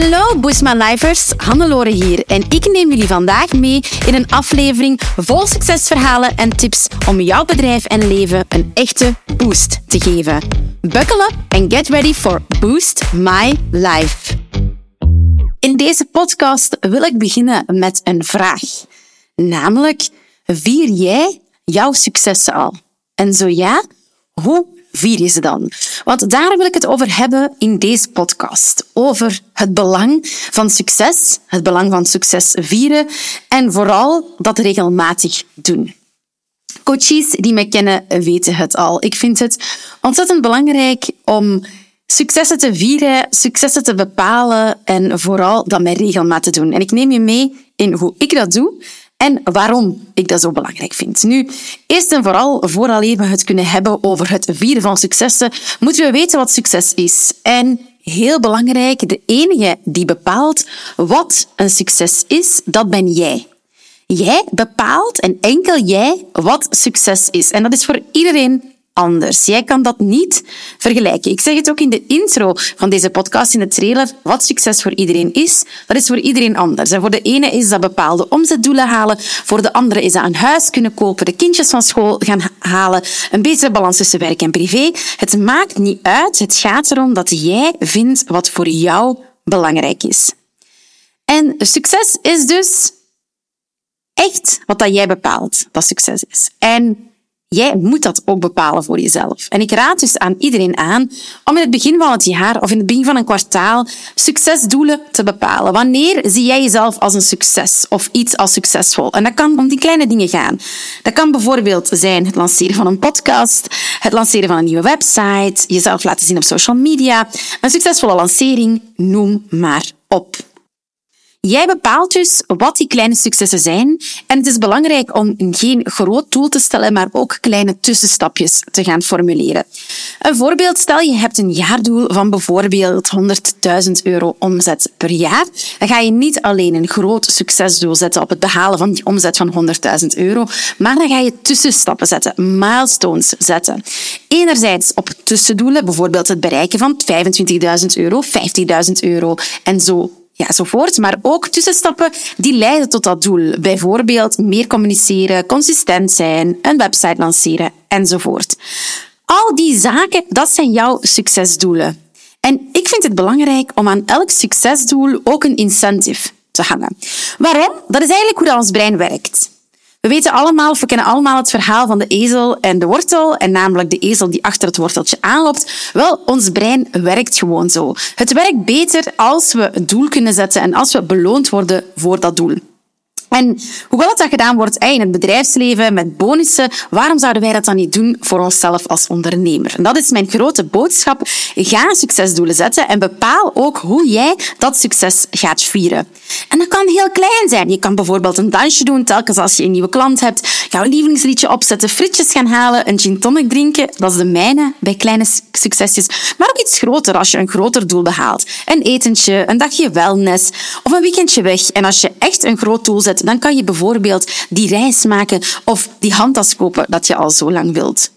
Hallo Boost My Lifers, Hannelore hier en ik neem jullie vandaag mee in een aflevering vol succesverhalen en tips om jouw bedrijf en leven een echte boost te geven. Buckle up and get ready for Boost My Life. In deze podcast wil ik beginnen met een vraag. Namelijk, vier jij jouw successen al? En zo ja, hoe ze dan? Want daar wil ik het over hebben in deze podcast. Over het belang van succes, het belang van succes vieren en vooral dat regelmatig doen. Coaches die mij kennen weten het al. Ik vind het ontzettend belangrijk om successen te vieren, successen te bepalen en vooral dat met regelmaat te doen. En ik neem je mee in hoe ik dat doe en waarom ik dat zo belangrijk vind. Nu, eerst en vooral, vooraleer we het kunnen hebben over het vieren van successen, moeten we weten wat succes is. En heel belangrijk, de enige die bepaalt wat een succes is, dat ben jij. Jij bepaalt en enkel jij wat succes is. En dat is voor iedereen anders. Jij kan dat niet vergelijken. Ik zeg het ook in de intro van deze podcast, in de trailer, wat succes voor iedereen is. Dat is voor iedereen anders. Voor de ene is dat bepaalde omzetdoelen halen, voor de andere is dat een huis kunnen kopen, de kindjes van school gaan halen, een betere balans tussen werk en privé. Het maakt niet uit. Het gaat erom dat jij vindt wat voor jou belangrijk is. En succes is dus echt wat dat jij bepaalt dat succes is. En Jij moet dat ook bepalen voor jezelf. En ik raad dus aan iedereen aan om in het begin van het jaar of in het begin van een kwartaal succesdoelen te bepalen. Wanneer zie jij jezelf als een succes of iets als succesvol? En dat kan om die kleine dingen gaan. Dat kan bijvoorbeeld zijn het lanceren van een podcast, het lanceren van een nieuwe website, jezelf laten zien op social media, een succesvolle lancering, noem maar op. Jij bepaalt dus wat die kleine successen zijn. En het is belangrijk om geen groot doel te stellen, maar ook kleine tussenstapjes te gaan formuleren. Een voorbeeld, stel je hebt een jaardoel van bijvoorbeeld 100.000 euro omzet per jaar. Dan ga je niet alleen een groot succesdoel zetten op het behalen van die omzet van 100.000 euro, maar dan ga je tussenstappen zetten, milestones zetten. Enerzijds op tussendoelen, bijvoorbeeld het bereiken van 25.000 euro, 50.000 euro en zo ja, enzovoort. Maar ook tussenstappen die leiden tot dat doel. Bijvoorbeeld meer communiceren, consistent zijn, een website lanceren enzovoort. Al die zaken, dat zijn jouw succesdoelen. En ik vind het belangrijk om aan elk succesdoel ook een incentive te hangen. Waarom? Dat is eigenlijk hoe ons brein werkt. We weten allemaal, we kennen allemaal het verhaal van de ezel en de wortel, en namelijk de ezel die achter het worteltje aanloopt. Wel, ons brein werkt gewoon zo. Het werkt beter als we een doel kunnen zetten en als we beloond worden voor dat doel. En hoewel dat gedaan wordt in het bedrijfsleven met bonussen, waarom zouden wij dat dan niet doen voor onszelf als ondernemer? En dat is mijn grote boodschap. Ga succesdoelen zetten en bepaal ook hoe jij dat succes gaat vieren. En dat kan heel klein zijn. Je kan bijvoorbeeld een dansje doen telkens als je een nieuwe klant hebt, jouw lievelingsliedje opzetten, frietjes gaan halen, een gin tonic drinken. Dat is de mijne bij kleine succesjes. Maar ook iets groter als je een groter doel behaalt. Een etentje, een dagje wellness of een weekendje weg. En als je echt een groot doel zet, dan kan je bijvoorbeeld die reis maken of die handtas kopen dat je al zo lang wilt.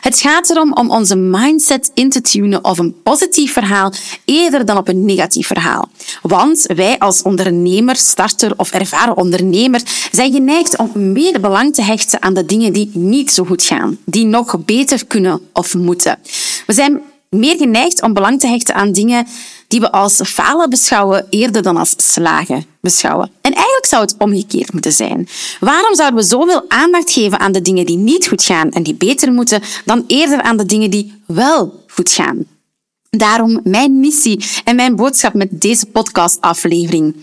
Het gaat erom om onze mindset in te tunen op een positief verhaal eerder dan op een negatief verhaal. Want wij als ondernemer, starter of ervaren ondernemer zijn geneigd om meer belang te hechten aan de dingen die niet zo goed gaan, die nog beter kunnen of moeten. We zijn meer geneigd om belang te hechten aan dingen die we als falen beschouwen eerder dan als slagen beschouwen. En eigenlijk zou het omgekeerd moeten zijn. Waarom zouden we zoveel aandacht geven aan de dingen die niet goed gaan en die beter moeten, dan eerder aan de dingen die wel goed gaan? Daarom mijn missie en mijn boodschap met deze podcastaflevering.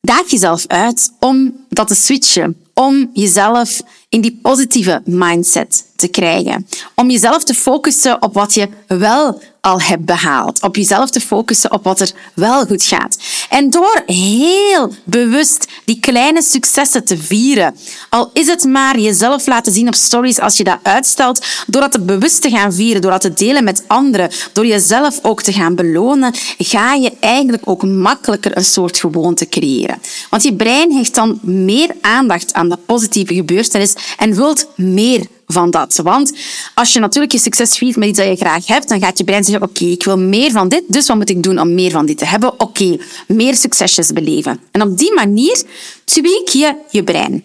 Daag jezelf uit om dat te switchen, om jezelf in die positieve mindset te krijgen. Om jezelf te focussen op wat je wel al hebt behaald. Op jezelf te focussen op wat er wel goed gaat. En door heel bewust die kleine successen te vieren, al is het maar jezelf laten zien op stories als je dat uitstelt, door dat bewust te gaan vieren, door dat te delen met anderen, door jezelf ook te gaan belonen, ga je eigenlijk ook makkelijker een soort gewoonte creëren. Want je brein hecht dan meer aandacht aan de positieve gebeurtenis en wilt meer van dat. Want als je natuurlijk je succes viert met iets dat je graag hebt, dan gaat je brein zeggen, oké, ik wil meer van dit, dus wat moet ik doen om meer van dit te hebben? Oké, meer succesjes beleven. En op die manier tweak je je brein.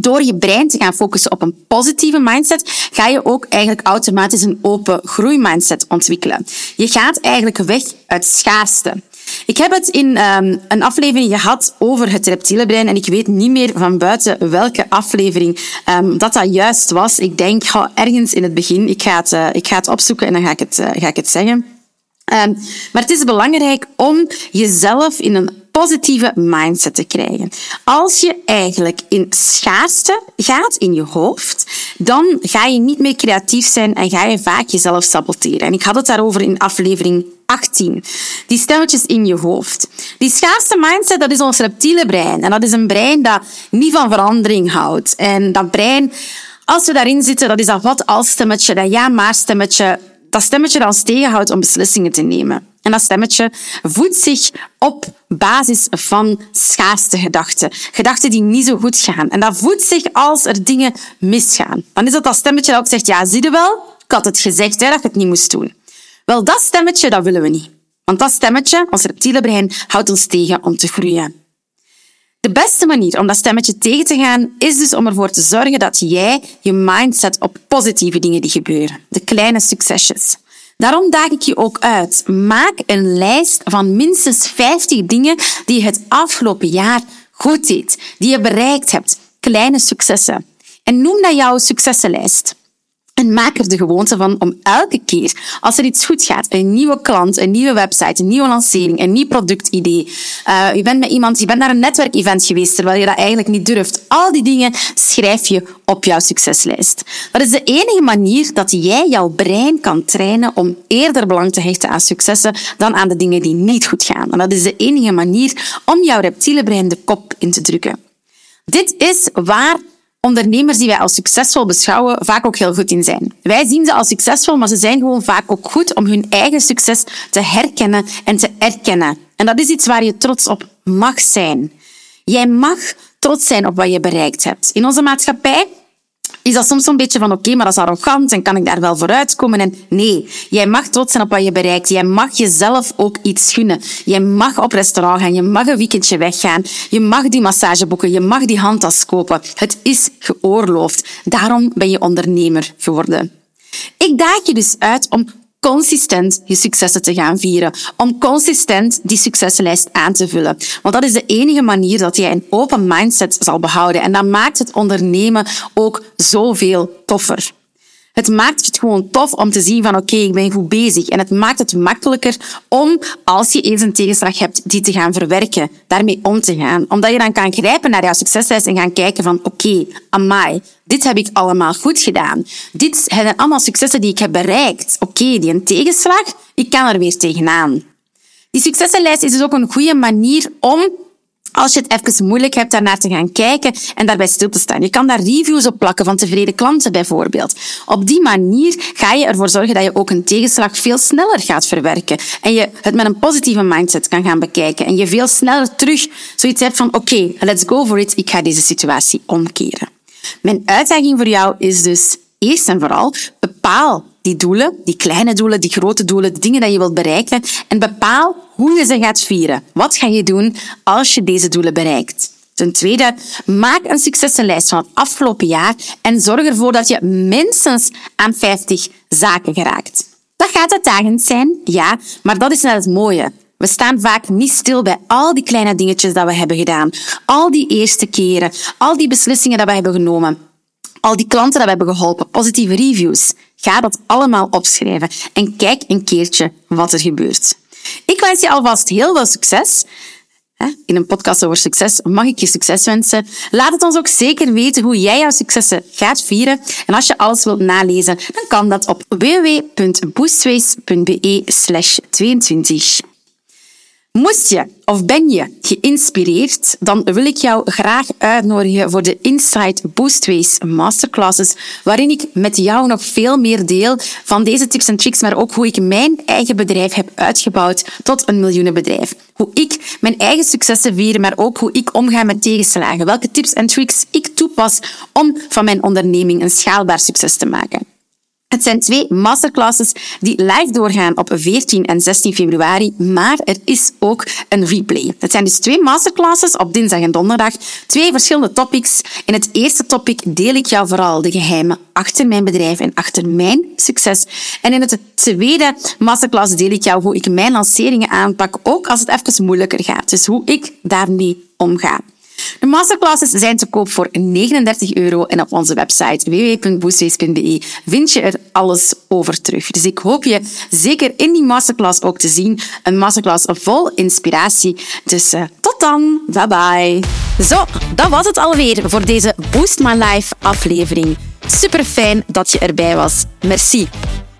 Door je brein te gaan focussen op een positieve mindset, ga je ook eigenlijk automatisch een open groeimindset ontwikkelen. Je gaat eigenlijk weg uit schaarste. Ik heb het in um, een aflevering gehad over het reptiele brein en ik weet niet meer van buiten welke aflevering um, dat dat juist was. Ik denk oh, ergens in het begin. Ik ga het, uh, ik ga het opzoeken en dan ga ik het, uh, ga ik het zeggen. Um, maar het is belangrijk om jezelf in een positieve mindset te krijgen. Als je eigenlijk in schaarste gaat in je hoofd, dan ga je niet meer creatief zijn en ga je vaak jezelf saboteren. En ik had het daarover in aflevering 18. Die stemmetjes in je hoofd. Die schaarste mindset, dat is ons reptiele brein. En dat is een brein dat niet van verandering houdt. En dat brein, als we daarin zitten, dat is dat wat als stemmetje, dat ja maar stemmetje, dat stemmetje dat ons tegenhoudt om beslissingen te nemen. En dat stemmetje voedt zich op basis van schaarste gedachten. Gedachten die niet zo goed gaan. En dat voedt zich als er dingen misgaan. Dan is dat dat stemmetje dat ook zegt, ja, zie je wel? Ik had het gezegd dat je het niet moest doen. Wel, dat stemmetje, dat willen we niet. Want dat stemmetje, ons reptiele brein, houdt ons tegen om te groeien. De beste manier om dat stemmetje tegen te gaan, is dus om ervoor te zorgen dat jij je mindset op positieve dingen die gebeuren. De kleine succesjes. Daarom daag ik je ook uit. Maak een lijst van minstens 50 dingen die je het afgelopen jaar goed deed, die je bereikt hebt. Kleine successen. En noem dat jouw successenlijst. En maak er de gewoonte van om elke keer, als er iets goed gaat, een nieuwe klant, een nieuwe website, een nieuwe lancering, een nieuw productidee, uh, je bent met iemand, je bent naar een netwerkevent geweest terwijl je dat eigenlijk niet durft. Al die dingen schrijf je op jouw succeslijst. Dat is de enige manier dat jij jouw brein kan trainen om eerder belang te hechten aan successen dan aan de dingen die niet goed gaan. En dat is de enige manier om jouw reptiele brein de kop in te drukken. Dit is waar ondernemers die wij als succesvol beschouwen vaak ook heel goed in zijn. Wij zien ze als succesvol, maar ze zijn gewoon vaak ook goed om hun eigen succes te herkennen en te erkennen. En dat is iets waar je trots op mag zijn. Jij mag trots zijn op wat je bereikt hebt. In onze maatschappij is dat soms zo'n beetje van oké, maar dat is arrogant en kan ik daar wel vooruitkomen? En nee, jij mag trots zijn op wat je bereikt. Jij mag jezelf ook iets gunnen. Je mag op restaurant gaan, je mag een weekendje weggaan, je mag die massage boeken, je mag die handtas kopen. Het is geoorloofd. Daarom ben je ondernemer geworden. Ik daag je dus uit om consistent je successen te gaan vieren. Om consistent die succeslijst aan te vullen. Want dat is de enige manier dat jij een open mindset zal behouden. En dat maakt het ondernemen ook zoveel toffer. Het maakt het gewoon tof om te zien van oké, ik ben goed bezig. En het maakt het makkelijker om, als je eens een tegenslag hebt, die te gaan verwerken. Daarmee om te gaan. Omdat je dan kan grijpen naar jouw succeslijst en gaan kijken van oké, okay, amai, dit heb ik allemaal goed gedaan. Dit zijn allemaal successen die ik heb bereikt. Oké, die een tegenslag, ik kan er weer tegenaan. Die successenlijst is dus ook een goede manier om als je het even moeilijk hebt, daarnaar te gaan kijken en daarbij stil te staan. Je kan daar reviews op plakken van tevreden klanten bijvoorbeeld. Op die manier ga je ervoor zorgen dat je ook een tegenslag veel sneller gaat verwerken. En je het met een positieve mindset kan gaan bekijken. En je veel sneller terug zoiets hebt van oké, okay, let's go for it. Ik ga deze situatie omkeren. Mijn uitdaging voor jou is dus eerst en vooral bepaal die doelen, die kleine doelen, die grote doelen, de dingen die je wilt bereiken en bepaal hoe je ze gaat vieren. Wat ga je doen als je deze doelen bereikt? Ten tweede, maak een successenlijst van het afgelopen jaar en zorg ervoor dat je minstens aan 50 zaken geraakt. Dat gaat uitdagend zijn, ja, maar dat is net het mooie. We staan vaak niet stil bij al die kleine dingetjes dat we hebben gedaan. Al die eerste keren, al die beslissingen dat we hebben genomen. Al die klanten dat we hebben geholpen, positieve reviews. Ga dat allemaal opschrijven en kijk een keertje wat er gebeurt. Ik wens je alvast heel veel succes. In een podcast over succes mag ik je succes wensen. Laat het ons ook zeker weten hoe jij jouw successen gaat vieren. En als je alles wilt nalezen, dan kan dat op www.boostways.be 22. Moest je of ben je geïnspireerd, dan wil ik jou graag uitnodigen voor de Insight Boostways Masterclasses, waarin ik met jou nog veel meer deel van deze tips en tricks, maar ook hoe ik mijn eigen bedrijf heb uitgebouwd tot een miljoenenbedrijf. Hoe ik mijn eigen successen vier, maar ook hoe ik omga met tegenslagen. Welke tips en tricks ik toepas om van mijn onderneming een schaalbaar succes te maken. Het zijn twee masterclasses die live doorgaan op 14 en 16 februari, maar er is ook een replay. Het zijn dus twee masterclasses op dinsdag en donderdag, twee verschillende topics. In het eerste topic deel ik jou vooral de geheimen achter mijn bedrijf en achter mijn succes. En in het tweede masterclass deel ik jou hoe ik mijn lanceringen aanpak, ook als het even moeilijker gaat. Dus hoe ik daarmee omga. De masterclasses zijn te koop voor 39 euro en op onze website www.boostways.be vind je er alles over terug. Dus ik hoop je zeker in die masterclass ook te zien. Een masterclass vol inspiratie. Dus uh, tot dan. Bye bye. Zo, dat was het alweer voor deze Boost My Life aflevering. Super fijn dat je erbij was. Merci.